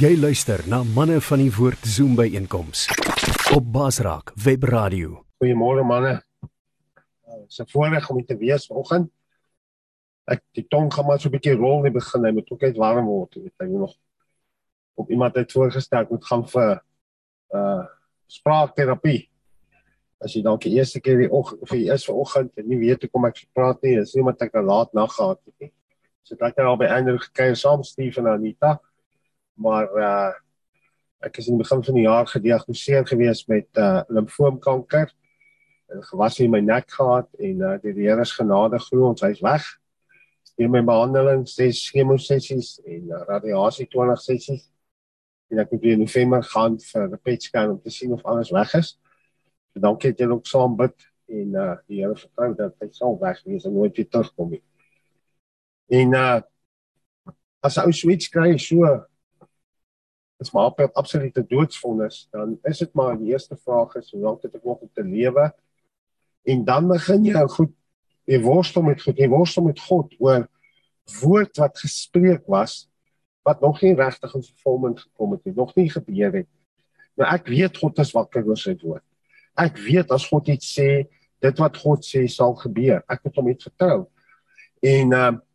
Jy luister na manne van die woord Zoom by einkoms op Basraak Web Radio. Goeiemôre manne. Dit is 'n voorreg om te wees vanoggend. Ek die tong gaan maar so 'n bietjie rol in begin, hy moet ook net warm word, weet jy nog. Op iemand het voorgestel moet gaan vir uh spraakterapie. As jy dalk die eerste keer die oggend of die eerste oggend en nie weet hoe kom ek praat nie, is nie omdat ek 'n laat nag gehad het nie. So ek het al by Andrew gekry saam Steve en Anita maar uh ek is in die begin van die jaar gediagnoseer gewees met uh limfoomkanker. En gewas in my nek gehad en uh die Here is genade glo ons hy's weg. Steem my behandeling, ses chemosessies en uh, radiasie 20 sessies. En ek moet weer in November gaan vir 'n PET scan om te sien of alles weg is. En dankie dat jy ook saam bid en uh die Here vertrou dat hy sal weg wees en nooit weer terugkom nie. En uh as ou switch kry so is maar op absolute doodsvonnis, dan is dit maar die eerste vraag is hoe lank het ek nog om te lewe? En dan begin jy goed jy worstel met God, jy worstel met God oor woord wat gespreek was wat nog nie regtig in vervulling gekom het nie, nog nie gebeur het. Nou ek weet God is wakker oor sy woord. Ek weet as God iets sê, dit wat God sê sal gebeur. Ek moet hom net vertrou. En ehm uh,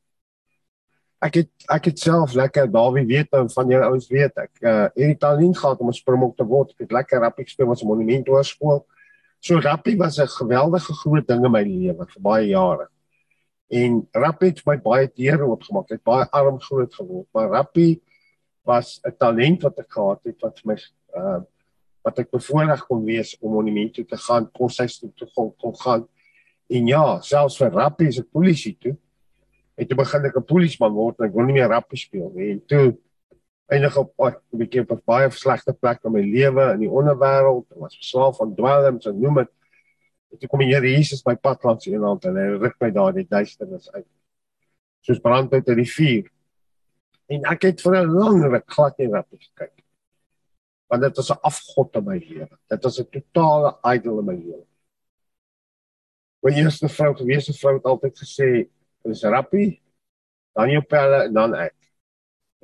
ek het ek het self lekker Dawie weet nou van julle ouens weet ek uh in Italië gehad om 'n springbok te word. Ek het lekker rappie gespeel met 'n monument hoërskool. So rappie was 'n geweldige groot ding in my lewe vir baie jare. En rappie het my baie deure oopgemaak. Ek baie arm groot geword, maar rappie was 'n talent wat ek gehad het wat vir my uh wat ek bevoorreg kon wees om monumente te gaan, koshuis toe te gaan, kon gaan. En ja, selfs vir rappie is ek polisie toe en toe begin ek 'n polisieman word en ek wil nie meer rappie speel nie. En toe eindig op 'n bietjie op 'n baie slegte plek in my lewe in die onderwêreld. Ek was verslaaf aan dwelms en noem dit. En toe kom die Here Jesus by pad langs in hand en hy ruk my daar die duisternis uit. Soos brand uit 'n rivier. En ek het vir 'n lang ruk glad nie rappie gekyk. Want dit was 'n afgod in my lewe. Dit was 'n totale idol in my lewe. My eerste vrou, gewese vrou het altyd gesê is Rappie, dan jou pelle en dan ek.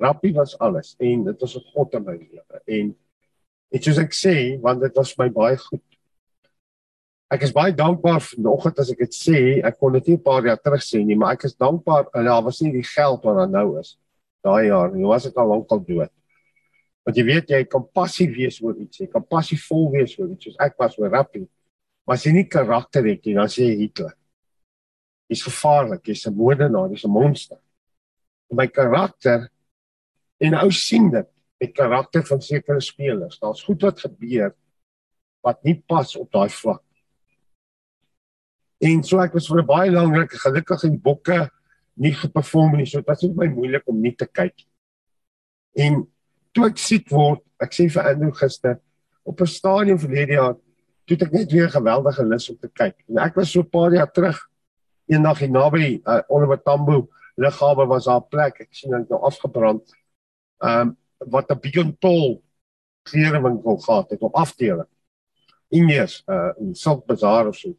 Rappie was alles en dit was 'n god in my lewe en dit soos ek sê want dit was my baie goed. Ek is baie dankbaar vanoggend as ek dit sê, ek kon dit nie 'n paar jaar terug sê nie, maar ek is dankbaar en daar was nie die geld wat daar nou is daai jaar nie. Was ek al lank al dood. Want jy weet jy kan passief wees oor iets, jy kan passief vol wees oor iets soos ek was oor Rappie. Maar as jy nie karakter het nie, dan sê jy Hitler. Jy's gevaarlik, jy's 'n moordenaar, jy's 'n monster. En my karakter en ou sien dit, met karakter van sekere spelers. Daar's goed wat gebeur wat nie pas op daai vlak. En so ek was vir 'n baie lang ruk gelukkig in bokke nie geperform nie. So dit was vir my moeilik om nie te kyk. En toe ek siek word, ek sê vir Andrew gister op 'n stadion verlede jaar, toe ek net weer geweldige lus om te kyk. En ek was so 'n paar jaar terug eendag hier naby uh, onder Tambo lughawe was daar 'n plek ek sien dit nou afgebrand. Ehm um, wat 'n Beyond Toll klerewinkel gehad het op afdeling. Indies uh in Silk Bazaar of so.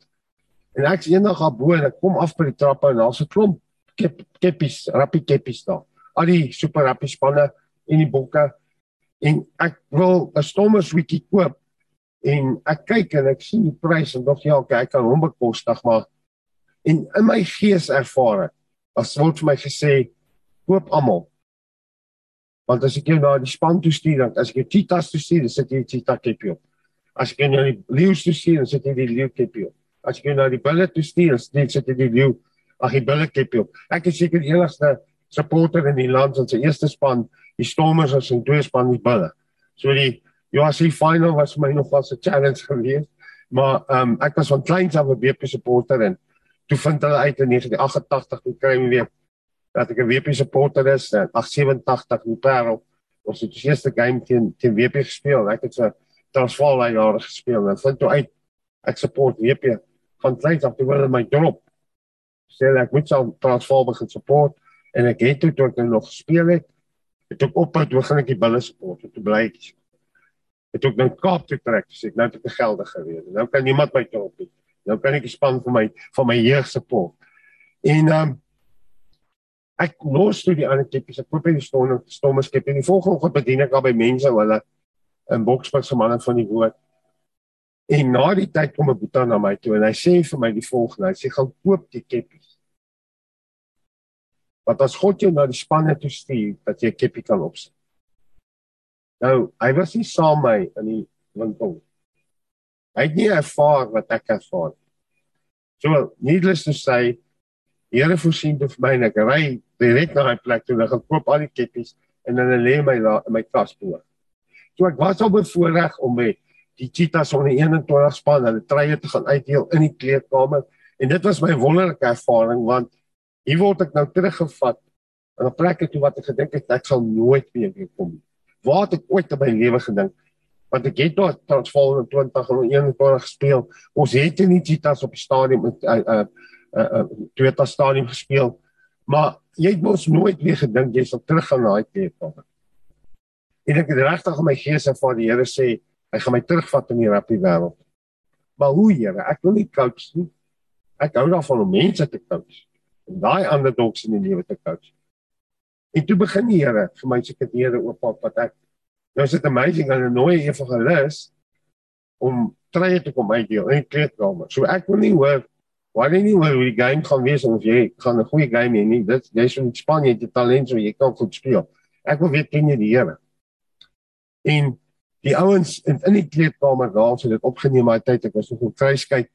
En ek sien eendag daar bo en ek kom af by die trappe en daar's 'n klomp kep keppies, rappie keppies daar. Al die super rappie spanne en die bokke en ek wil 'n stomme sweetie koop en ek kyk en ek sien die prys en dog ja, okay, ek kan hom bekostig maar en in my gees ervaar ek as word vir my gesê koop almal. Want as ek jou na die span toe stuur dan as ek jou titas toe stuur dan sit jy tita kepie op. As ek jou na die leeu toe stuur dan sit jy die leeu kepie op. As ek jou na die bulle toe stuur dan sit jy die leeu ag die bulle kepie op. Ek is seker die enigste supporter in die land van se eerste span. Die stormers as 'n tweede span die bulle. So die UAC final was my nog was 'n challenge geweest. Maar ehm um, ek was van kleins af 'n BP supporter en toe vind hulle uit in 1988 toe kry hulle weer dat ek 'n WP supporter is en 87 in Parel ons het die eerste game teen teen WP gespeel ek het so Transvaal daai jare gespeel. En vind toe uit ek support WP van kleins af toe hulle my drop. Sê ek moet so Transvaal begin support. En ek het toe toe ek nou nog gespeel het het ek ophou toe gaan ek die bulle support. Toe bly ek het ook nou Kaap toe trek sê ek nou het ek geldig gewees nou kan niemand my drop nie nou kan ek die span vir my van my jeug support. En ehm um, Ek los toe die ander keppies. Ek koop die stomme stomme skep en die volgende oggend bedien ek al by mense hulle in Boksburg se manne van die woord. En na die tyd kom 'n boetie na my toe en hy sê vir my die volgende. Hy sê gaan koop die keppies. Want as God jou na die spanne toe stuur dat jy 'n keppie kan opsit. Nou, hy was nie saam my in die winkel. Hy het nie ervaar wat ek ervaar nie. So, needless to say, Here voorsien vir my en ek ry direk na daai plek toe en ek koop al die ketties en dan lê my daar in my kas bo. So ek was al bevoorreg om met die cheetahs die 21 span hulle treie te gaan uitdeel in die kleedkamer en dit was my wonderlike ervaring want hier word ek nou teruggevat in 'n plek toe wat ek gedink het ek sal nooit weer kom. Waar het ek ooit in my lewe gedink want ek het daar Transvaal in 20 en 21 gespeel. Ons het nie cheetahs op die stadion met uh, uh, uh, uh Toyota stadium gespeel. Maar jy het mos nooit weer gedink jy sal teruggaan na daai kleedkamer. En ek het regtig in my gees ervaar die Here sê hy gaan my terugvat in die rugby wêreld. Maar hoe Here, ek wil nie coach nie. Ek hou daarvan om mense te coach. En daai ander doks in die lewe te coach. En toe begin die Here vir my seker deure oop wat ek nou is dit amazing aan 'n nuwe evangelis om treë te kom uitdeel in kleedkamer. So ek wil nie hoor Waar jy nie hoe die game gaan wees of jy gaan 'n goeie game hê nie. Dit jy's in Spanje jy talent so jy kan goed speel. Ek wil weet ken jy die Here. En die ouens in in die kleedkamer daar so dit opgeneem my tyd ek was nog op kruiskyk.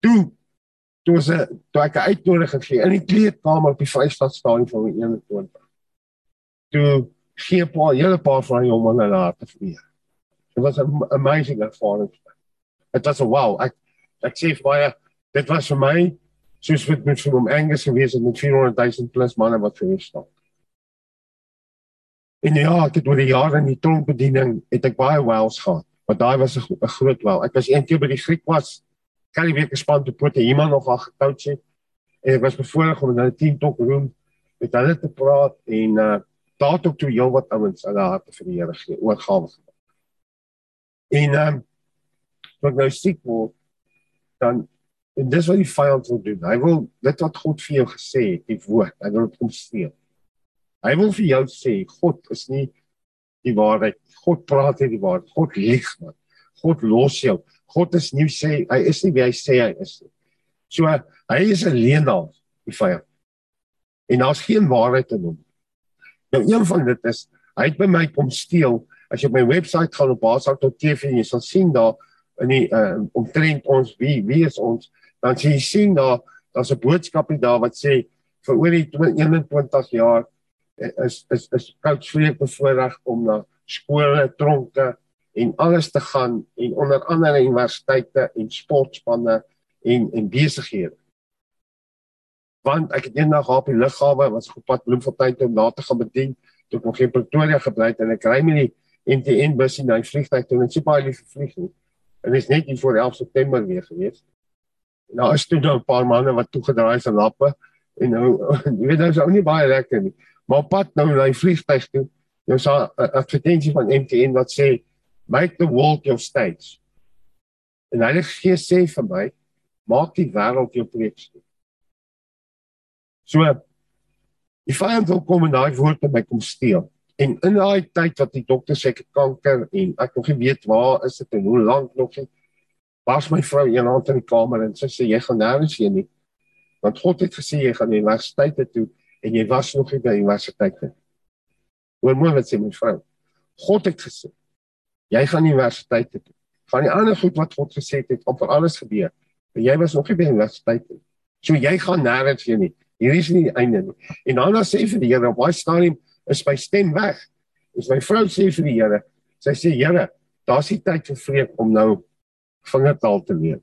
Toe toe was 'n toe ek uitnodiging gegee in die kleedkamer op die Vrystaat stadion van 21. Toe gee 'n paar hele paar van hom hulle laat te vir. Dit was 'n amazing ervaring. Dit was 'n wow. Ek ek sê vir baie dit was vir my soos wat met vir hom Angus gewees het met 400 000 plus manne wat vir hom staan. En ja, ek het oor die jare in die tronkbediening het ek baie wells gehad. Maar daai was 'n groot wel. Ek was een keer by die Griek was kan nie weer gespan te pote iemand nog al gekoach het. En ek was bevoorreg om in 'n team talk room met hulle te praat en uh daar tot toe heel wat ouens hulle harte vir die Here gee, oorgawe gemaak. En ehm um, wat nou siek word dan En dis wat die vyand wil doen. Hy wil dit wat God vir jou gesê het, die woord, hy wil dit kom steel. Hy wil vir jou sê God is nie die waarheid. God praat nie die waarheid. God lieg man. God los jou. God is nie sê hy is nie wie hy sê hy is nie. So hy is 'n leenaar, die vyand. En daar's geen waarheid in hom. Nou een van dit is hy het by my kom steel. As jy op my webwerf gaan op basak.tv jy sal sien daar in die uh, omtrent ons wie wie is ons dan jy sien daar daar's 'n boodskapie daar wat sê vir oor die 21 jaar eh, is is is coach Freek bevoorreg om na skole, tronke en alles te gaan en onder andere universiteite en sportspanne en en besighede. Want ek het eendag op die lughawe was op pad Bloemfontein toe om daar te gaan bedien toe ek nog in Pretoria gebly het en ek ry met die MTN bus in daai vliegtuig toe en ek sien baie lief vlieg nie. En dit is net hier voor 11 September weer gewees nou is toe nou 'n paar manne wat toegedraai se lappe en nou jy weet nou is ou nie baie lekker nie. Maar pad nou na die vliegtuig toe, jy sien 'n advertensie van MTN wat sê make the world your stage. En hulle gee sê vir my, maak die wêreld jou preekstoel. So die vyand wil kom en daai woord by my kom steel. En in daai tyd wat die dokter sê ek kanker en ek nog nie weet waar is dit en hoe lank nog nie was my vrou eendag in die kamer en sy sê jy gaan nêrens heen nie. Want God het gesê jy gaan universiteit toe en jy was nog nie by universiteit nie. Hoor mooi wat sê my vrou. God het gesê jy gaan universiteit toe. Van die ander goed wat God gesê het, het amper alles gebeur. En jy was nog nie by universiteit nie. So jy gaan nêrens heen nie. Hier is nie die einde nie. En dan sê vir die Here op daai stadium is my stem weg. Is my vrou sê vir die Here, sy sê Here, daar's nie tyd vir vreek om nou vingertaal te leer.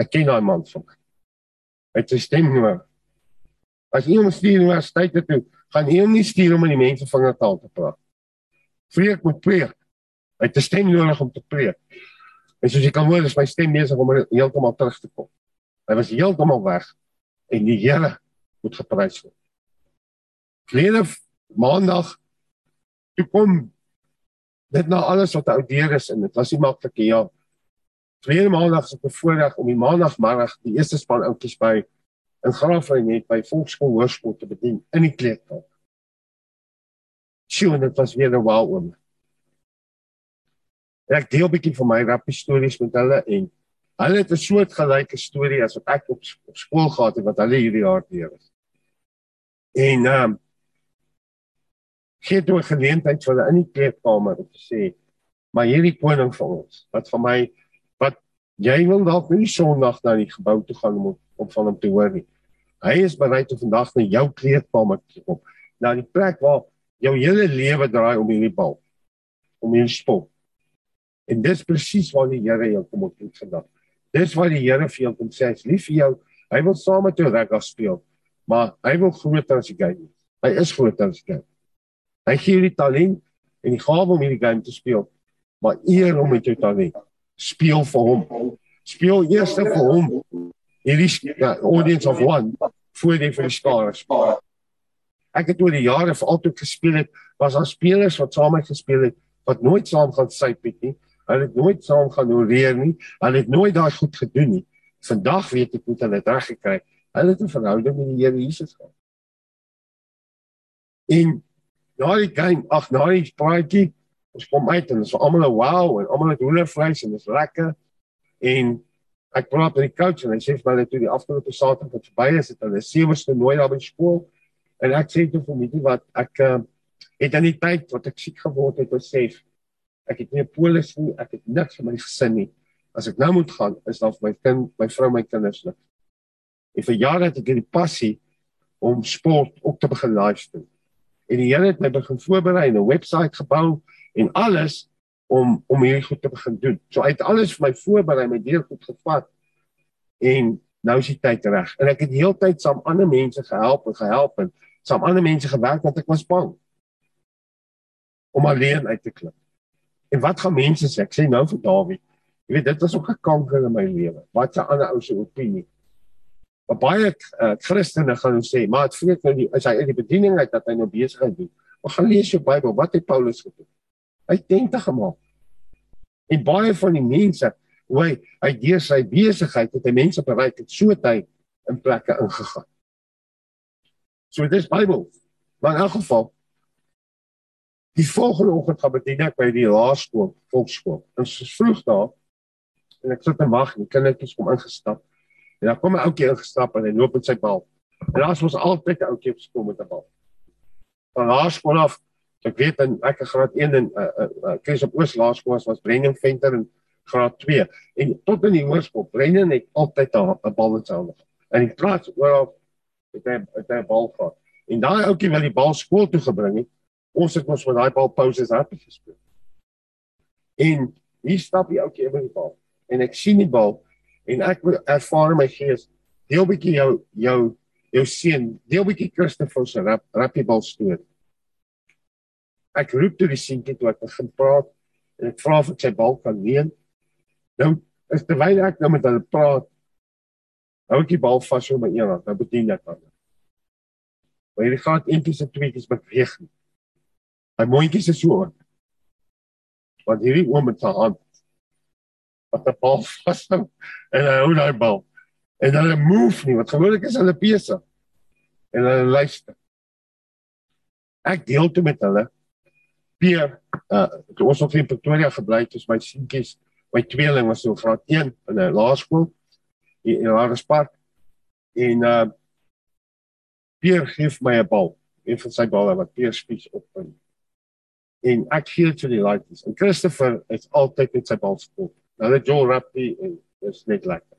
Ek ken daai man van. Hy het sy stem hoor. As jy hom stuur na universiteit toe, gaan hy hom nie stuur om met die mense vingertaal te praat. Vreek moet preek. Hy het 'n stem nodig om te preek. En soos jy kan hoor, is my stem besig om heeltemal terug te kom. Hy was heeltemal weg en die Here moet geprys word. Vlede maandag toe kom dit na alles wat oudeer is en dit was nie maklik nie. Ja, Verlede maandag was ek bevoorreg om die maandagmiddag die eerste span oudjies by in Graafrein net by Volksskool Hoërskool te bedien in die kleedkamer. Sjoe, dit was weer 'n wow oom. Ek deel 'n bietjie van my rappie stories met hulle en hulle het 'n soort gelyke storie as wat ek op, op skool gehad het wat hulle hierdie jaar deur is. En ehm um, gee toe 'n geleentheid vir hulle in die kleedkamer om te sê, maar hierdie koning van ons, wat vir my wat jy wil dalk nie Sondag na die gebou toe gaan om om van hom te hoor nie. Hy is bereid om vandag na jou kleedkamer te kom. Na die plek waar jou hele lewe draai om hierdie bal. Om hierdie sport. En dis presies waar die Here jou kom ontmoet vandag. Dis waar die Here vir jou kom sê, hy's lief vir jou. Hy wil saam met jou rugby speel, maar hy wil groter as die game. Hy is groter as die game. Hy gee jou die talent en die gawe om hierdie game te speel, maar eer hom met jou talent. Speel vir hom. Speel eers vir hom. Hierdie ja, audience of one voor die vir die skare spaar. Ek het oor die jare vir altyd gespeel het, was daar spelers wat saam met gespeel het wat nooit saam gaan syp het nie. Hulle het nooit saam gaan oreer nie. Hulle het nooit daai goed gedoen nie. Vandag weet ek hoe hulle dit reg gekry het. Hulle het 'n verhouding met die Here Jesus gehad. En na die game, ag na die praatjie, ons kom uit en dit was almal 'n wow en almal het hoendervleis en dit is lekker. En ek praat met die coach en hy sê vir my dat toe die afgelope Saterdag wat verby is, het hulle sewende nooit daar by skool. En ek sê toe vir my wat ek het aan die tyd wat ek siek geword het besef Ek het nie 'n polis nie, ek het niks vir my gesin nie. As ek nou moet gaan, is daar vir my kind, my vrou, my kinders niks. En vir jare het ek die passie om sport op te begin livestream. En die Here het my begin voorberei en 'n webwerf gebou en alles om om hierdie goed te begin doen. So uit alles vir my voorberei, my deur goed gevat. En nou is die tyd reg. En ek het heeltyd saam ander mense gehelp en gehelp en saam ander mense gewerk want ek was bang om alleen uit te klim. En wat gaan mense sê? Ek sê nou vir Dawie. Jy weet dit was ook 'n kanker in my lewe. Wat 'n ander ou se opinie. Baie uh, Christene gaan sê, maar dit vreet nou die as hy in die bediening uit dat hy nou besigheid doen. Maar gaan lees jou Bybel. Wat het Paulus gedoen? Hy het tente gemaak. En baie van die mense, hoe hy, hy deur sy besigheid het hy mense bereik het so tyd in plekke ingegaan. So dis Bybel. Maar in elk geval, Die volgende oggend gaan bedien ek by die laerskool, volkskool. Ons is vroeg daar. En ek sit en wag, die kindertjies kom ingestap. En dan kom 'n ouetjie ingestap en hy loop met sy bal. En daar was altyd 'n ouetjie op skool met 'n bal. Van laerskool af, ek weet in ek graad 1 en uh uh, uh kies op Oos laerskool was Brendan Venter in graad 2. En tot in die hoërskool, Brendan het altyd 'n bal met sy hande. En hy praat oor het hy het hy 'n bal gehad. En daai ouetjie wat die bal skool toe gebring het, ons het ons met daai bal pauses happy gespeel. En hier stap die ouetjie by die bal en ek sien die bal en ek ervaar in my gees deel bietjie jou jou jou seun, deel bietjie Christoffel se rap rappie bal stoot. Ek roep toe die seentjie toe ek begin praat en ek vra of ek sy bal kan leen. Nou is terwyl ek nou met hulle praat hou ek die bal vas op my een hand, nou bedien ek hom. Maar hierdie gaan eintlik se tweetjies beweeg nie. Hy mondjies is so. Want hierdie oom met sy hand wat 'n bal vashou en hy hou daai bal. En hulle move nie, wat gewoonlik is hulle besig. En hulle luister. Ek deel toe met hulle. Pier, uh ons het in Pretoria gebly, dis my seentjies, my tweeling was so graad 1 in 'n laerskool in Harrispark. En uh Pier gee my 'n bal, een van sy balle wat Pier spies op in en ek gee dit vir die laities. En Christopher is altyd met sy bal gespeel. Net Joel Rappy en dis net lekker.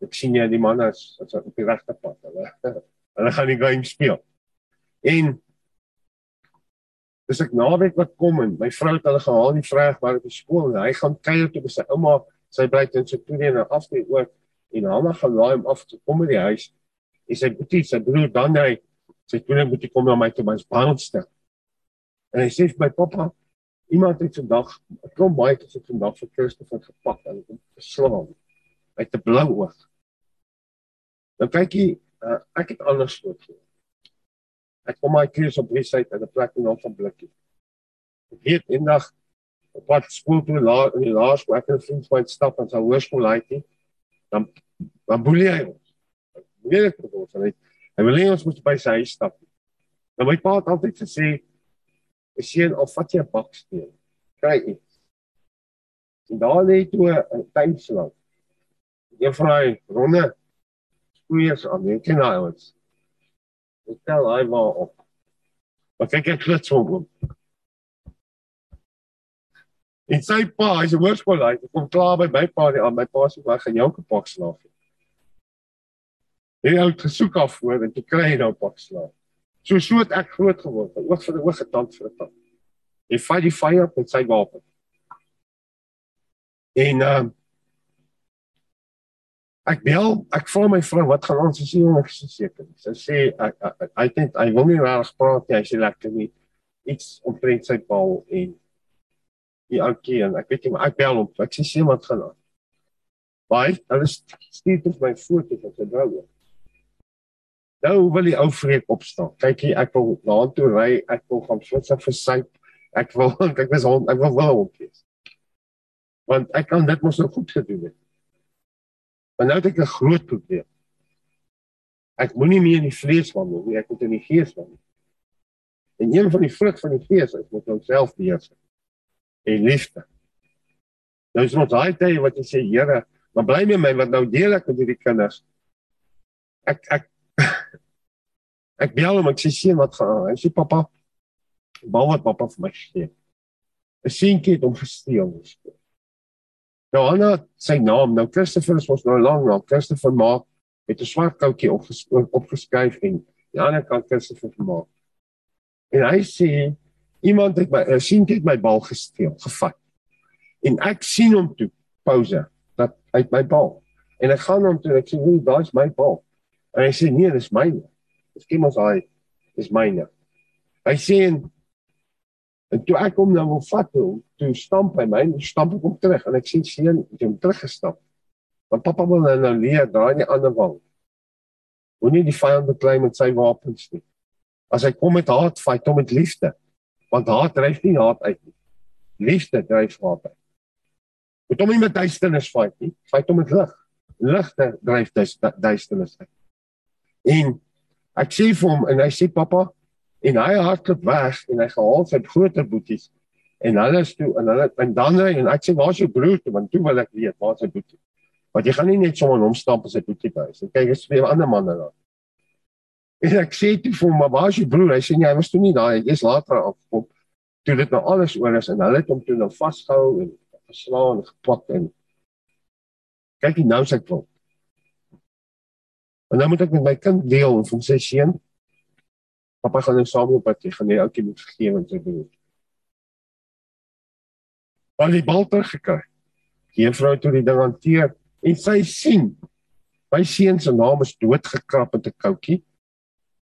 Ek sien jy die manne is as op die regte pad. Hulle hulle gaan die game speel. En dis ek naweek wat kom en my vrou het hulle gehaal die vraag waar op die skool en hy gaan kuier toe by sy ouma, sy bly in toe en afskeid ook en Hanna gaan laai hom af te kom by die huis. En sy boetie, sy broer dan hy sy tweeling moet kom na my toe by ons baanste. En hy sê vir my pappa, iemand het vandag 'n klomp baie het vandag vir Christoffel gepak en hom geslaan met 'n blou oog. Nou kyk jy, uh, ek het anders geword. Ek kom my keus op die syte in 'n plek in van blikkie. Ek weet eendag op pad skool toe laat in die laerskool ek het 'n vriend van stap aan sy hoërskool uit nie. Dan dan boelie hy ons. moeilik vir ons en hy hy wil nie ons moet by sy huis stap nie. Nou my pa het altyd gesê, "Ek sien of vat jy 'n baksteen, kry iets." En daar lê toe 'n tuinslang. Juffrou Ronne squeers aan die ken ouens. Ek tel hy maar op. Maar kyk ek klits hom. En sy pa, hy's 'n hoërskool hy kom klaar by my pa die aan my pa se wag gaan jou kapak slaaf. Hy het gesoek af voor en toe kry hy nou pak slaaf. So so het ek groot geword, oog vir oog getand vir tand. Hy fight die vyand met sy wapen. En ehm uh, ek bel, ek vra my vrou wat gaan ons sê en ek sê seker. Sy sê hy dink hy wil nie reg praat nie, hy sê lekker nie iets omtrent sy bal en die ouetjie en ek weet nie maar ek bel hom, ek sê sien wat gaan aan. Baie, hulle stuur tot my foto van sy vrou. Nou wil die ou vreek opstaan. Kyk hier, ek wil na toe ry, ek wil gaan switser vir sy ek wil ek was hom, ek wil wel hom kies want ek kan dit mos nou goed gedoen het. Maar nou het ek 'n groot probleem. Ek moenie meer in die vlees wandel nie, ek moet in die gees wandel. En een van die vrug van die gees is moet ons self beheers. En liefde. Nou is ons daai tyd wat jy sê, Here, maar bly met my want nou deel ek met hierdie kinders. Ek ek ek bel hom ek sê sien wat gaan. Hy sê pappa, bal wat pappa vir my gee. 'n Seentjie het hom gesteel. Nou Anna sy naam, nou Christopher is ons nou lank naam. Christopher maak met 'n swart koutjie opges opgeskryf en die ander kant Christopher maak. En hy sê iemand het my uh, sien dit my bal gesteel, gevat. En ek sien hom toe pause dat uit my bal. En ek gaan hom toe ek sê, "Hoe, daai's my bal." En hy sê, "Nee, dis myne." Dis iemand sê, "Dis myne." Hy sê en En toe ek hom nou wil vat toe, toe stamp hy my, stamp ek hom terug en ek sien seun het hom teruggestap. Want pappa wil nou, nou leer daai nie ander wang. Moenie die vyand beklei met sy wapens nie. As hy kom met haat, fight hom met liefde. Want haat dryf nie haat uit nie. Liefde dryf haat uit. Moet hom nie met duisternis fight nie, fight hom met lig. Ligte dryf duisternis uit. En ek sê vir hom en hy sê pappa, en hy hardloop weg en hy gehaal sy groter boeties en hulle is toe en hulle en dan ry en ek sê waar is jou broer toe? Want toe wil ek weet waar sy boetie? Want jy gaan nie net sommer hom stamp as hy boetie by is en kyk is weer ander manne daar. En ek sê toe vir hom waar is jou broer? Hy sê nee hy was toe nie daar hy is later afkom toe dit nou alles oor is en hulle het hom toe nou vasgehou en geslaan en gepak en kyk nou sy klop en dan moet ek met my kind deel en hom sê seun Papa gaan nou saam op pad, jy gaan net ouetjie moet vergewe en sy doen. Maar die bal teruggekry. Die juffrou het die ding hanteer en sy sien my seun se naam is doodgekrap met 'n koutjie.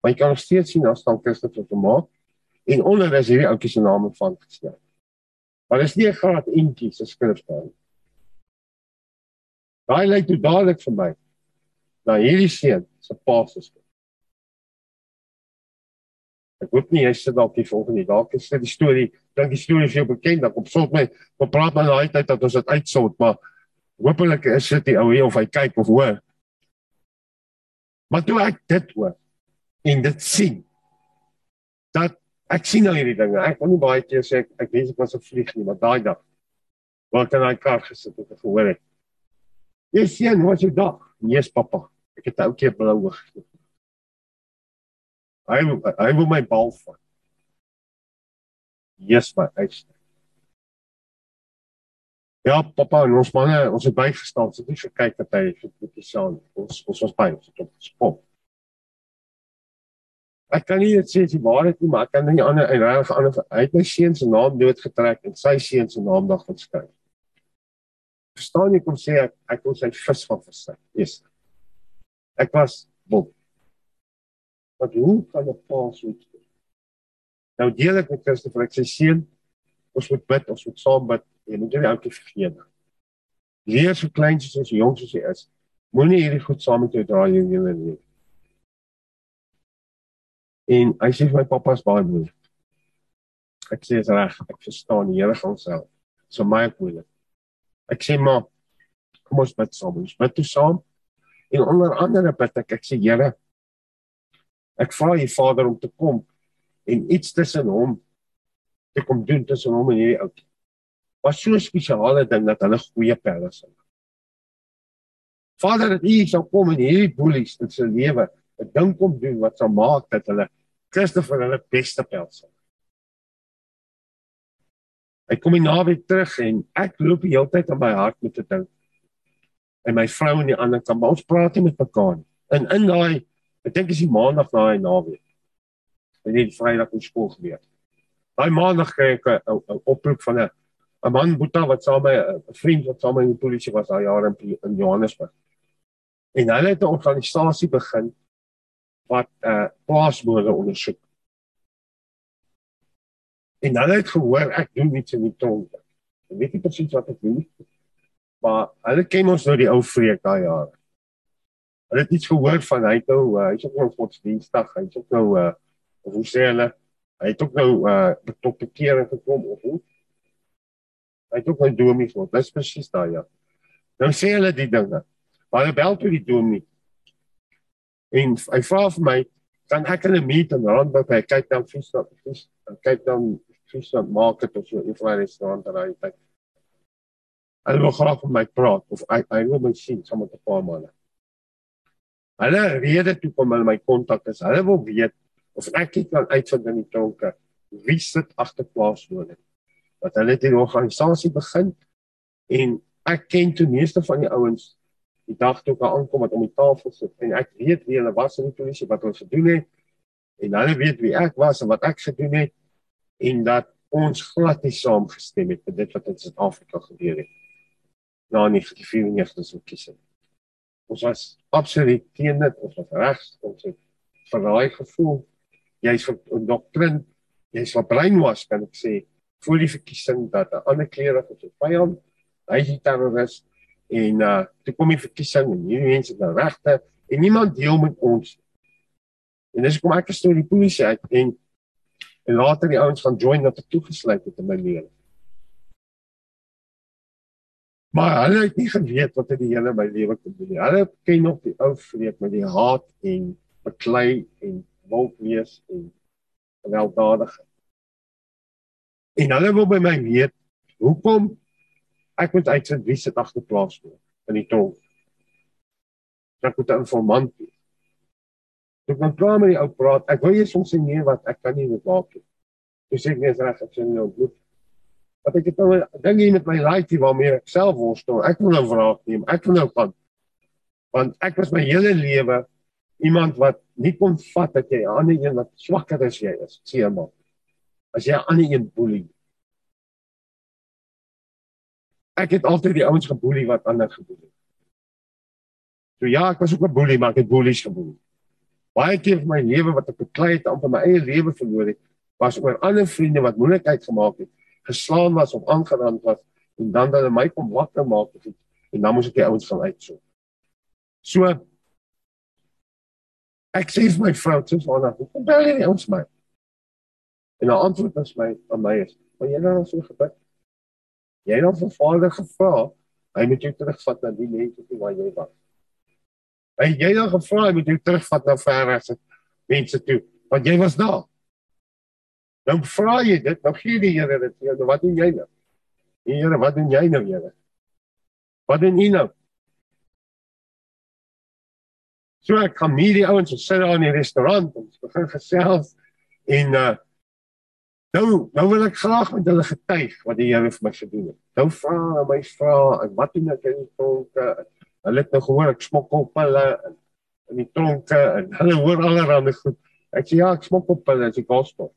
Maar jy kan nog steeds sien daar staan Christopher Vermaak en onder is hierdie ouetjie se naam van geskryf. Maar dis nie 'n graad eentjie se skrifstaal. Daai lyk toe dadelik vir my na hierdie seun se pa se skrif. Ek hoop nie jy sit dalk die volgende dalk is dit die storie, dink die storie is jou bekend, dan kom sult my, kom praat maar daai tyd dat ons dit uitsort, maar hopelik is dit die ou hier of hy kyk of hoor. Maar toe ek dit hoor en dit sien dat ek sien al hierdie dinge. Ek wil nie baie keer sê ek, ek wens ek was 'n vlieg nie, maar daai dag wat in daai kar gesit het en gehoor het. Jy sien, wat jy dag? Nee, pappa. Ek het ou keer blou oog. Hy hy wil my bal vat. Jesus my eis. Ja, papa, ons manne, ons het bygestaan, so net gekyk dat hy vir die saam. Ons ons was by ons op spot. Ek kan nie dit sê jy waar dit nie, maar ek kan nie ander en reg ander hy het my seun se naam doodgetrek en sy seun se naam dag geskryf. Verstaan jy kom sê ek ek kon sy vis van versit. Yes. Ek was bot. Wat hoe kan 'n pa so iets doen? Nou deel ek met Christoffel, ek sê seun, ons moet bid, ons moet saam bid. Jy moet nie altyd vergeet nie. Leer so klein soos ons jonk soos jy is. Moenie hierdie goed saam met jou dra in jou lewe nie. En hy sê my pappa is baie moeilik. Ek sê is reg, ek verstaan die Here gaan self. So my moeilik. Ek sê maar kom ons bid saam. Ons bid toe saam. En onder andere bid ek, ek sê Here, ek vra U Vader om te kom en iets tussen hom te kom doen tussen hom en hierdie ou. Was so 'n spesiale ding dat hulle goeie pelle sal. Vader, dat U sal kom en hierdie boelies in sy lewe 'n ding kom doen wat sal maak dat hulle Christoffel hulle beste pel sal. Ek kom in naweek terug en ek loop die hele tyd aan my hart met 'n ding. En my vrou en die ander kan ons praat met mekaar. En in daai ek dink is die maandag daai naweek. En nie Vrydag in skool gebeur. Daai maandag kry ek 'n oproep van 'n 'n man Boeta wat saam met 'n vriend wat saam met die polisie was daai jare in, in Johannesburg. En hulle het 'n organisasie begin wat 'n uh, plaasmoorde ondersoek. En hulle het gehoor ek doen iets in die tronk. Ek weet nie presies wat ek doen nie. Maar hulle ken ons nou die ou vreek daai jare. Hulle het iets gehoor van hy toe, uh, hy's ook nou godsdienstig, hy's ook nou uh hoe sê hulle, hy het ook nou uh tot bekering gekom of hoe? Hy het ook nou domies word. Dis presies daai ja. Nou sê hulle die dinge. Maar hulle bel toe die domie. En hy vra vir my, kan ek hulle meet en rond by kyk dan vis, vis kyk dan soos 'n market of so 'n restaurant daar uit. Hulle wil graag met my praat of ek hy wil my sien saam met 'n paar manne. Hulle rede toe kom hulle my kontak is. Hulle wil weet of ek net kan uitvind in die tronke wie sit agter plaaswoning. Wat hulle 'n organisasie begin en ek ken toe meeste van die ouens die dag toe ek aankom wat om die tafel sit en ek weet wie hulle was in die polisie wat hulle gedoen het en hulle weet wie ek was en wat ek gedoen het en dat ons glad nie saamgestem het met dit wat in Suid-Afrika gebeur het na 1994 se verkiesing. Ons was absoluut teen dit, ons was regs, ons het verraai gevoel. Jy's vir 'n doktrin, jy's vir brainwash kan ek sê voor die verkiesing dat 'n ander kleure vir sy vyand, hy's 'n terroris en uh toe kom die verkiesing en hierdie mense het nou regte en niemand deel met ons. En dis kom ek gestoor die polisie uit en en later die ouens gaan join dat ek toegesluit het in my lewe. Maar hulle het nie geweet wat het die hele my lewe kon doen nie. Hulle ken nog die ou vreek met die haat en beklei en wolk wees en gewelddadigheid. En hulle wil by my weet hoekom ek moet uitvind wie sit agter plaas voor in die tronk. Ek moet 'n informant wees. Ek kan klaar met die ou praat. Ek wil jy soms sê nee wat ek kan nie dit maak nie. Dis ek net reg as jy nou bloed. Wat ek het nou ding hier met my laaitjie waarmee ek self worstel. Ek wil nou vraag neem. Ek wil nou gaan. Want ek was my hele lewe iemand wat nie kon vat dat jy 'n ander een wat swakker as jy is, sê maar. As jy 'n ander een boelie. Ek het altyd die ouens geboelie wat ander geboelie. So ja, ek was ook 'n boelie, maar ek het boelies geboelie baie keer van my lewe wat ek beklei het om my eie lewe verloor het was oor ander vriende wat moeilikheid gemaak het geslaan was of aangerand was en dan hulle my kom wakker maak iets en dan moes ek die ouens van uitsoek. So ek sê vir my vrou sê vir haar hoe bel jy ons my? En haar antwoord is my aan my is maar jy nou so gebid. Jy het nou vir vader gevra hy moet jou terugvat na die mense toe waar jy was. Hy jy dan gevra moet jy terugvat na ver as mense toe want jy was daar. Dan vra jy dit, dan gee die Here dit vir jou. Wat doen jy nou? Here, wat doen jy nou, Here? Wat doen jy nou? So ek kom hier die ouens sit daar in die restaurant en begin gesels en uh nou nou wil ek graag met hulle getuig wat die Here vir my gedoen het. Nou vra my vra en wat doen ek in die tronke? Hulle het nou gehoor ek smokkel op hulle in die tronke en hulle hoor allerlei goed. Ek sê ja, ek smokkel op hulle as die gospel.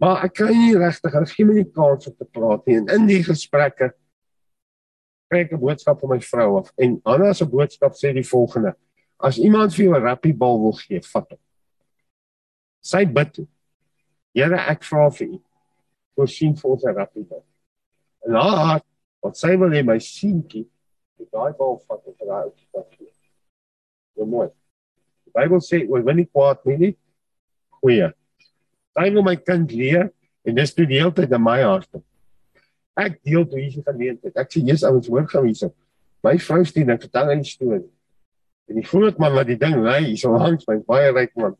Maar ek kan nie regtig, ek gee my nie kans om te praat nie en in die gesprekke kry ek 'n boodskap van my vrou af en Anna se boodskap sê die volgende: As iemand vir jou 'n rappie bal wil gee, vat hom. Sy bid. Here, ek vra vir u. Voorsien vir ons 'n rappie bal. En haar, wat sy wil hê my seentjie die daai bal vat en daai ou stap gee. Hoe mooi. Die Bybel sê oor wanneer kwaad nie nie goeie. Daai wil my kind leer en dis toe die hele tyd in my hart. Ek deel toe hierdie geleentheid. Ek sê Jesus ouens hoor gou hierso. My vrou sien ek vertel 'n storie. En die groot man wat die ding ry, hy's al langs my baie ryk man.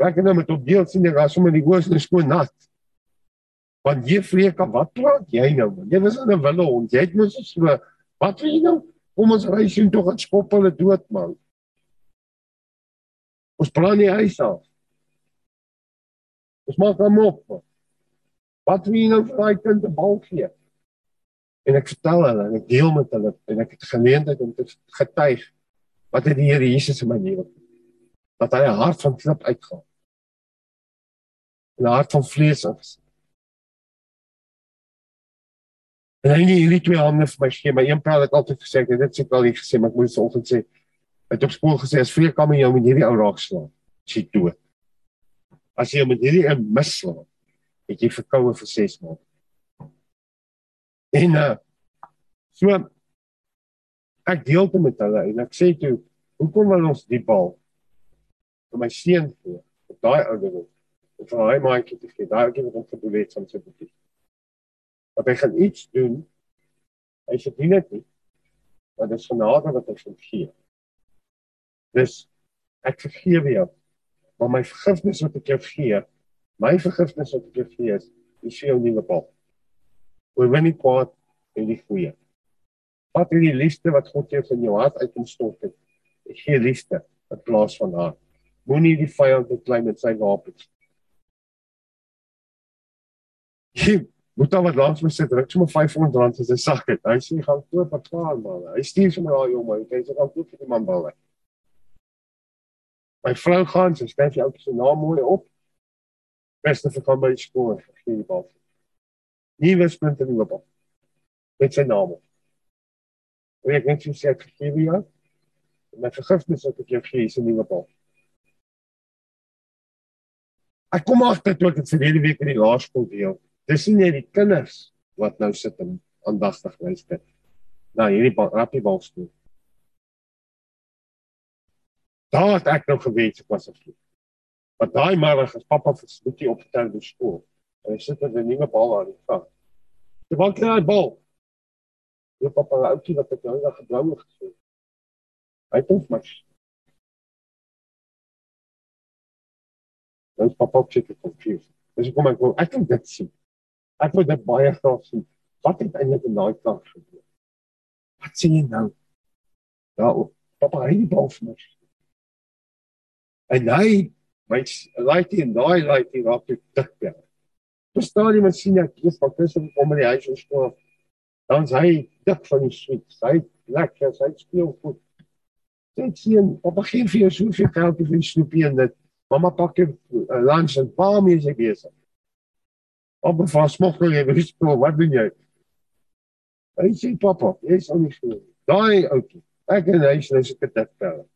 Ek het nou met op deel sien ek was sommer die hoes en skoon nat. Want jy vreek wat praat jy nou man? Jy was in 'n wille hond. Jy het mos so wat wil jy nou? Kom ons ry sien tog aan skop hulle dood man. Ons plan nie huis af. Ons maak hom op. Wat jy nou vir daai kind 'n bal gee? En ek vertel hulle en ek deel met hulle en ek het geleentheid om te getuig wat het die Here Jesus in my lewe dat hy 'n hart van klip uitgaan. 'n hart van vlees is. En hy het hierdie twee hande vir my gegee, maar een praat ek altyd gesê ek het dit seker al hier gesê, maar ek moet dit vanoggend sê. Hy het op skool gesê as vreek kan jy jou met hierdie ou raak slaan. Sy dood. As jy met hierdie een mislaan, het jy verkoue vir 6 maande. En uh so ek deel dit met hulle en ek sê toe, hoekom wil ons die bal vir my seun gee op daai ouderdom? Of vir hy maatjie te gee, daai kind wat hom gedoen het van sy boetie. Dat hy gaan iets doen. Hy sê dit net nie. Maar dit is genade wat hy vir gee. Dis ek vergewe jou. Maar my vergifnis wat ek jou gee, my vergifnis wat ek jou gee is, is vir jou nuwe bal. Oor wen nie kwaad en die goeie. Wat is die liefde wat God jou van jou hart uit kom stort het? Ek gee liefde in plaas van haat. Moenie die vyand beklein met sy wapens. Jy moet dan wat langs my sit, druk sommer 500 rand in sy sak het. Hy sê gaan koop 'n paar bal. Hy stuur sommer daai jong man, hy sê gaan koop vir die man bal. My vrou gaan, sy skryf jou se naam mooi op. Beste vir kom by die skool, gee die bal. Nuwe spunt in die bal. Met sy naam op. En ek net sê ek gee vir jou. My vergifnis wat ek jou gee 'n nuwe bal. Ek kom agter toe ek dit verlede week in die laerskool deel. Dis nie net die kinders wat nou sit en aandagtig luister. Nou hierdie rappie bal speel. Daar het ek nou gewens ek was 'n vloek. Maar daai middag as pappa vir Smitty opgetel by skool. Hy sit met 'n nuwe bal aan die kant. Die bal kry 'n bal. Jy pappa ou ouetjie wat ek nou net geblou het gesê. Hy het my Nou pappa op sit confused. Dis kom ek ek kan dit sien. Ek wil dit baie graag sien. Wat het eintlik in daai kant gebeur? Wat sien jy nou? Ja, pappa hy die bal vir my. En hy my laaitjie en daai laaitjie raak te dik weer. Verstaan jy mens sien ek is van tussen om in die huis ons skool. Dan hy dik van die sweet. Hy lekker, hy speel goed. Dit sien, op 'n geen vir jou soveel geld vir snoepie en dit. Mamma pak jy uh, lunch en pa mee is jy besig. Op 'n vas smokkel jy die skool, wat doen jy? Hy sê pappa, jy's aan die skool. Daai ouetjie. Ek en hy sê ek het dit vertel.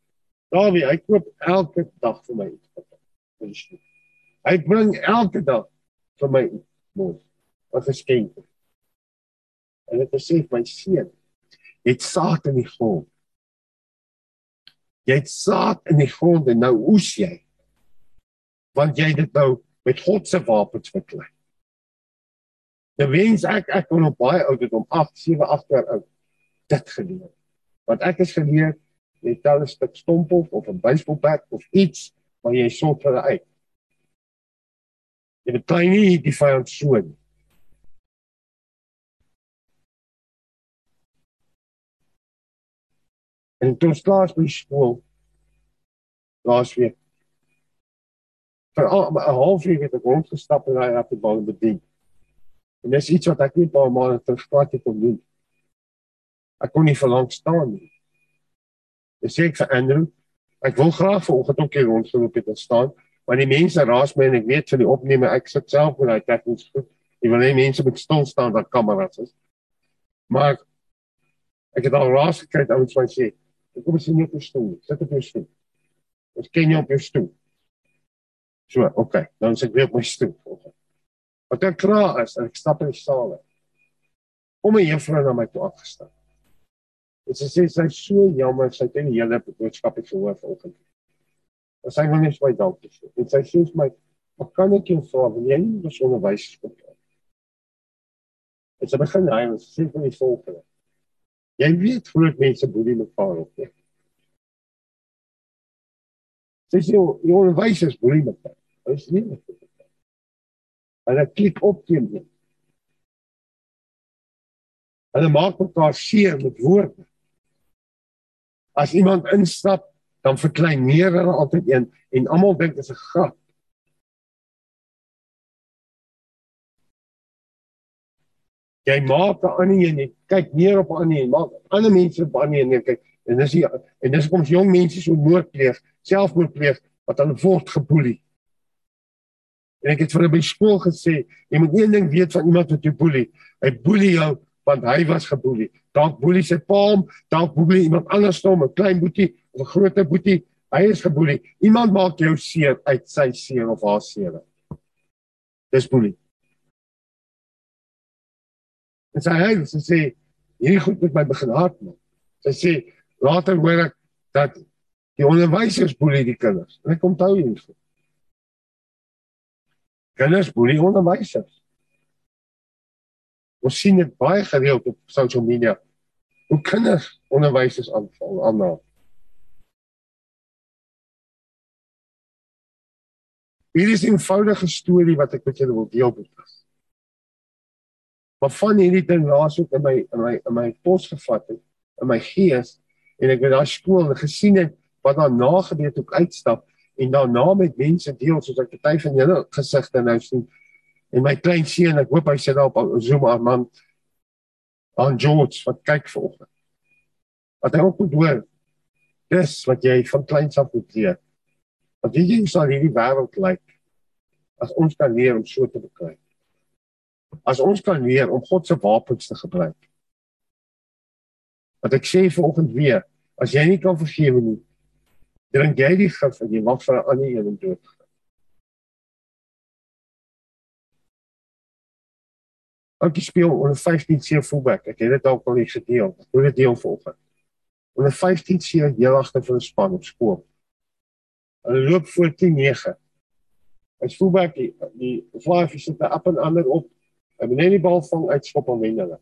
Dawie, hy koop elke dag vir my iets. Hy bring elke dag vir my mos 'n geskenk. En dit sê my seun, het saad in die grond. Jy het saad in die grond en nou oes jy. Want jy dit nou met God se wapens verklein. Die wens ek ek kon op baie ouderdom 8, 7, 8 jaar oud dit geleer. Want ek is geleer jy tel 'n stuk stompel of 'n baseballbat of iets maar jy sorg vir uit. Jy betrei nie die vyand so nie. En toe slaas by skool laas week. Vir 'n halfuur het ek rondgestap en hy het die bal bedien. En dis iets wat ek nie paar maande terug gehad het om doen. Ek kon nie verlang staan nie. Dis sê ek vir Andrew, ek wil graag vanoggend ook hier rondgeloop het en staan, maar die mense raas my en ek weet vir die opname ek sit self met daai tegnies goed. Ek wil hê mense moet stil staan dat kameras is. Maar ek het al raas gekry ouens wat sê, "Kom ons sien jou stoel. Sit op jou stoel." Ons ken jou op jou stoel. So, okay, dan sit ek weer op my stoel. Wat ek klaar is, ek stap in die saal. Kom 'n juffrou na my toe afgestap. En sy sê sy is so jammer sy het nie hele boodskap gehoor vanoggend. En sy wil net my dankie sê. En sy sê vir my, "Wat kan ek jou vra? Wil jy nie ons onderwys kom?" En sy begin hy en sy sê vir my volgende. Jy weet groot mense boelie mekaar op. Nie? Sy sê jy onderwysers boelie mekaar. Dit is nie. Hulle klik op teen jou. Hulle maak mekaar seer met woorde. As iemand instap, dan verklein meer hulle altyd een en almal dink dit is 'n grap. jy maak 'n ander een nie. Kyk neer op 'n ander een. Maak ander mense op 'n ander een kyk. En dis die, en dis kom jong mense so moord pleeg, selfmoord pleeg wat hulle word geboelie. En ek het vir by skool gesê, jy moet een ding weet van iemand wat jou boelie. Hy boelie jou want hy was geboelie. Dalk boelie sy pa, dalk boelie iemand anders stom, 'n klein boetie of 'n groot boetie. Hy is geboelie. Iemand maak jou seer uit sy seer of haar seer. Dis boelie. En sy hy sy sê hierdie goed met my begin hard maak. Sy sê later hoor ek dat die onderwysers boelie die kinders. En ek onthou hierdie goed. Kinders boelie onderwysers. Ons sien dit baie gereeld op social media. Hoe kinders onderwysers aanval aanhaal. Hierdie is 'n eenvoudige storie wat ek met julle wil deel. Boetas. Maar van hierdie ding laasop in my in my in my pos gevat het in my gees en ek het daar skool gesien het wat daar na gebeur het ook uitstap en daarna met mense deel soos ek party van julle gesigte nou sien en my klein seun ek hoop hy sit daar op Zoom aan man aan George wat kyk vanoggend. Wat hy ook moet hoor. Dis wat jy van kleins af moet leer. Wat jy sal hierdie wêreld lyk as ons kan leer om so te bekruip as ons kan leer om God se wapens te gebruik. Wat ek sê vanoggend weer, as jy nie kan vergewe nie, drink jy die gif en jy wag vir 'n ander een dood Ek speel onder 15 seer fullback. Ek het dit dalk al eens gedeel. Ek wil dit deel vanoggend. Onder 15 seer heel agter vir 'n span op skool. Hulle loop voor 10-9. As fullback die, die flyfish sit daar op en ander op moet net die bal vang uit skop en wen hulle.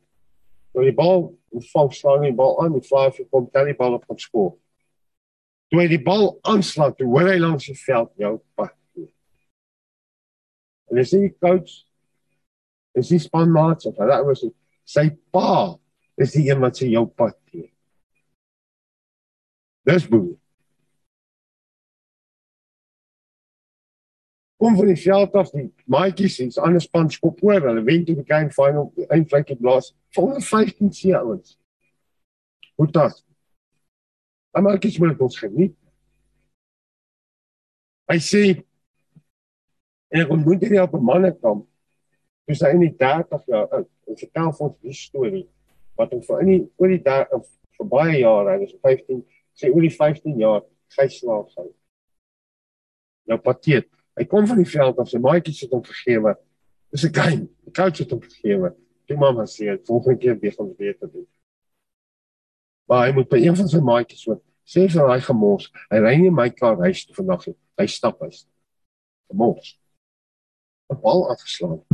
Nou die bal vang slaan die bal aan, die fly vir kom tel die bal op op skool. Toe hy die bal aanslaan, toe hoor hy langs die veld jou pad. En as die coach is die spanmaat of hulle ouers sy pa is die een wat sy jou pad gee. Dis boe. kom van die veld af die maatjies en ander span skop oor. Hulle wen toe die game final eindvlak het blaas vir 15 se ouens hoe dit ek wil dit geniet. Hy sê en ek ontmoet hier op 'n mannekamp dis hy in die 30 jaar oud en vertel vir ons die storie wat hom vir in die oor die daar vir baie jare hy was 15 sê oor die 15 jaar gijslaaf sou nou pateet Hy kom van die veld af, sy maatjies het hom vergewe. Dis 'n game. Die coach het hom vergewe. Die mamma sê, "Volgende keer weer gaan weer te doen." Maar hy moet by een van sy maatjies so sê vir hy gemors. Hy ry nie my kar huis toe vandag nie. Hy stap huis. Gemors. 'n Bal afgeslaan.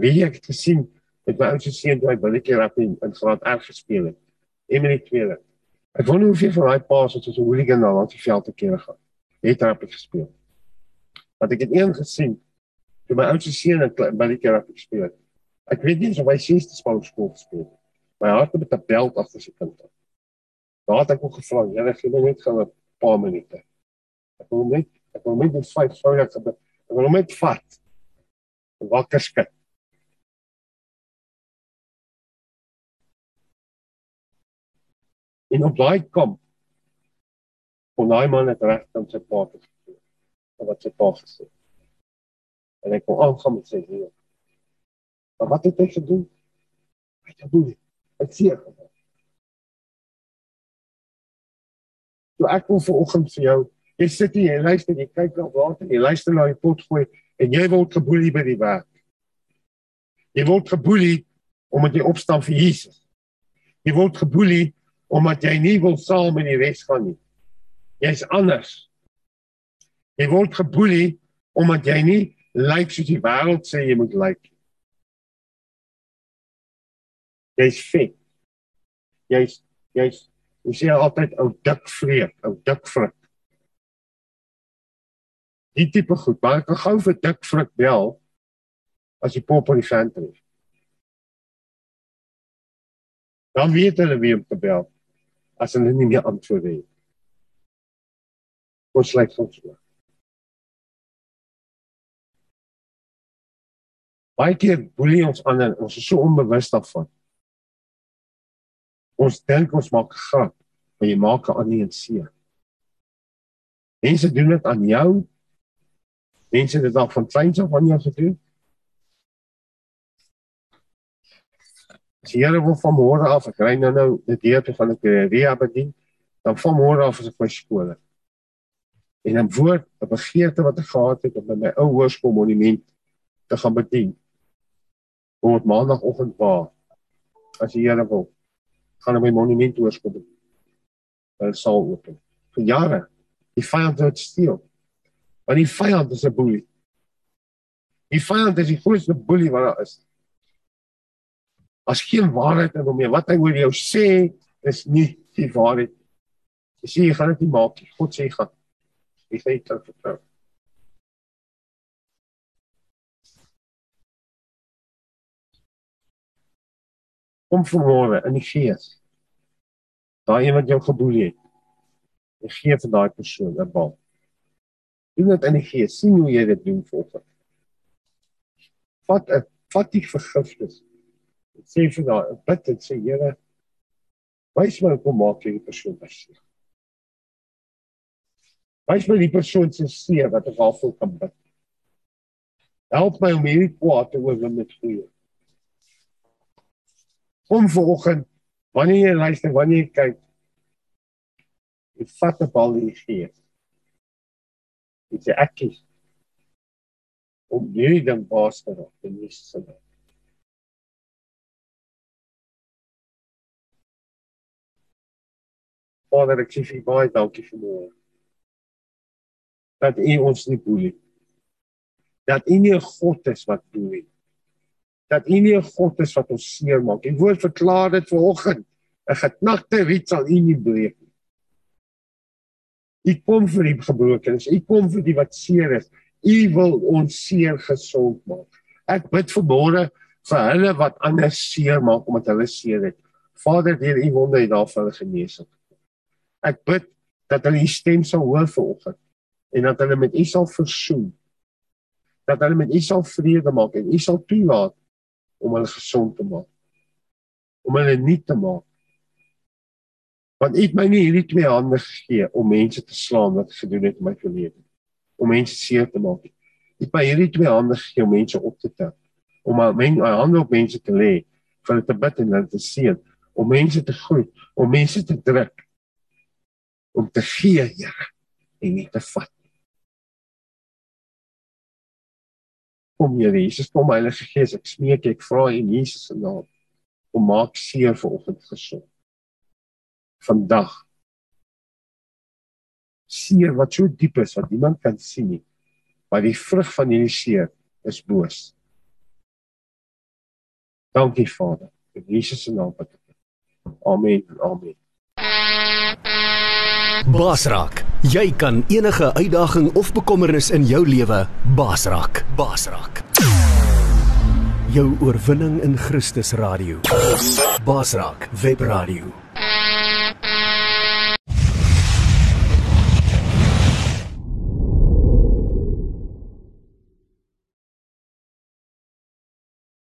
Wie het gesien met my oudste seun toe hy billetjie rap in in graad R gespeel het. Emily tweede. Ek wonder hoeveel van daai paas het so 'n hooligan na langs die veld te kere gaan. Het rap gespeel want ek het een gesien toe my oudste seun 'n balletjie rugby gespeel het. Ek weet nie of hy sies te spou skool gespeel het. My hart het met 'n beld agter sy kind. Daar het ek ook gevra, "Julle gee my net gou 'n paar minute." Ek wil net ek wil net net vyf vrou ek ek wil net vat. Wakker skud. En op daai kom kon daai man net reg aan sy pa toe wat sy pa gesê. En ek kon aangaan met sy lewe. Maar wat het hy gedoen? Hy het gedoen. Ek sien dit. So ek wil vanoggend vir jou, jy sit hier, jy luister, jy kyk na water, jy luister na die pot gooi en jy word geboelie by die werk. Jy word geboelie omdat jy opstaan vir Jesus. Jy word geboelie omdat jy nie wil saam met die res gaan nie. Jy's anders. Jy word geboelie omdat jy nie lyk soos die wêreld sê jy moet lyk. Jy's vet. Jy's Jy's jy sê altyd ou dik vreek, ou dik vrek. Die tipe goed, maar ek kan gou vir dik vrek bel as jy pop op die venster. Dan weet hulle wie om te bel as hulle nie meer antwoord het. Ons lyk soms so. Baie keer boelie ons ander, ons is so onbewus daarvan. Ons dink ons maak grap, maar jy maak 'n ander een seer. Mense doen dit aan jou. Mense het dit al van kleins af aan jou gedoen. Die Here wil van môre af, ek ry nou nou die deur toe van ek rehab bedien, dan van môre af as ek by skool is. En dan woord 'n begeerte wat ek gehad het om by my ou hoërskool monument te gaan bedien. Word maandagooggend waar as die Here wil gaan op my monument hoërskool. Hulle sal open. Vir jare die vyand het steel. Want die vyand is 'n boelie. Die vyand is die grootste boelie wat daar is as geen waarheid in hom nie. Wat hy oor jou sê is nie die waarheid. Jy sê jy gaan dit nie maak nie. God sê jy gaan. Jy sê jy kan vertrou. Kom vanmôre in die gees. Daai een wat jou geboelie het. Jy gee vir daai persoon 'n bal. Doen dit in die gees. sien hoe jy dit doen volgens. Vat 'n vat die vergifnis sê vir daai bid en sê Here wys my hoe maak jy die persoon beseer. Wys my die persoon se seer wat ek al voel kan bid. Help my om hierdie kwaad te oorwin met goeie. Kom vanoggend wanneer jy luister, wanneer jy kyk, jy vat 'n bal in die gees. Dit is ek kies om hierdie ding baas te raak in Jesus se naam. Vader, ek sê vir baie dankie vir môre. Dat U ons nie boelie. Dat U nie 'n God is wat boelie. Dat U nie 'n God is wat ons seermaak. U woord verklaar dit vanoggend. 'n Geknakte riet sal U nie breek nie. U kom vir die gebrokenes. U kom vir die wat seer is. U wil ons seer gesond maak. Ek bid vir môre vir hulle wat ander seer maak omdat hulle seer het. Vader, deur U wonde het daar vir hulle genesing ek bid dat hulle die stem sal hoor vanoggend en dat hulle met U sal versoen. Dat hulle met U sal vrede maak en U sal toelaat om hulle gesond te maak. Om hulle nie te maak. Want U het my nie hierdie twee hande gegee om mense te slaan wat gedoen het in my verlede. Om mense seer te maak. U het my hierdie twee hande gegee om mense op te tel. Om my hande op mense te lê, vir hulle te bid en hulle te seën, om mense te groet, om mense te druk om te gee, Here, en nie te vat nie. Kom Here Jesus, kom Heilige Gees, ek smeek ek vra in Jesus se naam om maak seer vanoggend gesond. Vandag seer wat so diep is wat niemand kan sien nie. Maar die vrug van hierdie seer is boos. Dankie Vader, in Jesus se naam bid ek. Amen. Amen. Basrak, jy kan enige uitdaging of bekommernis in jou lewe basrak. Basrak. Jou oorwinning in Christus radio. Basrak Web Radio.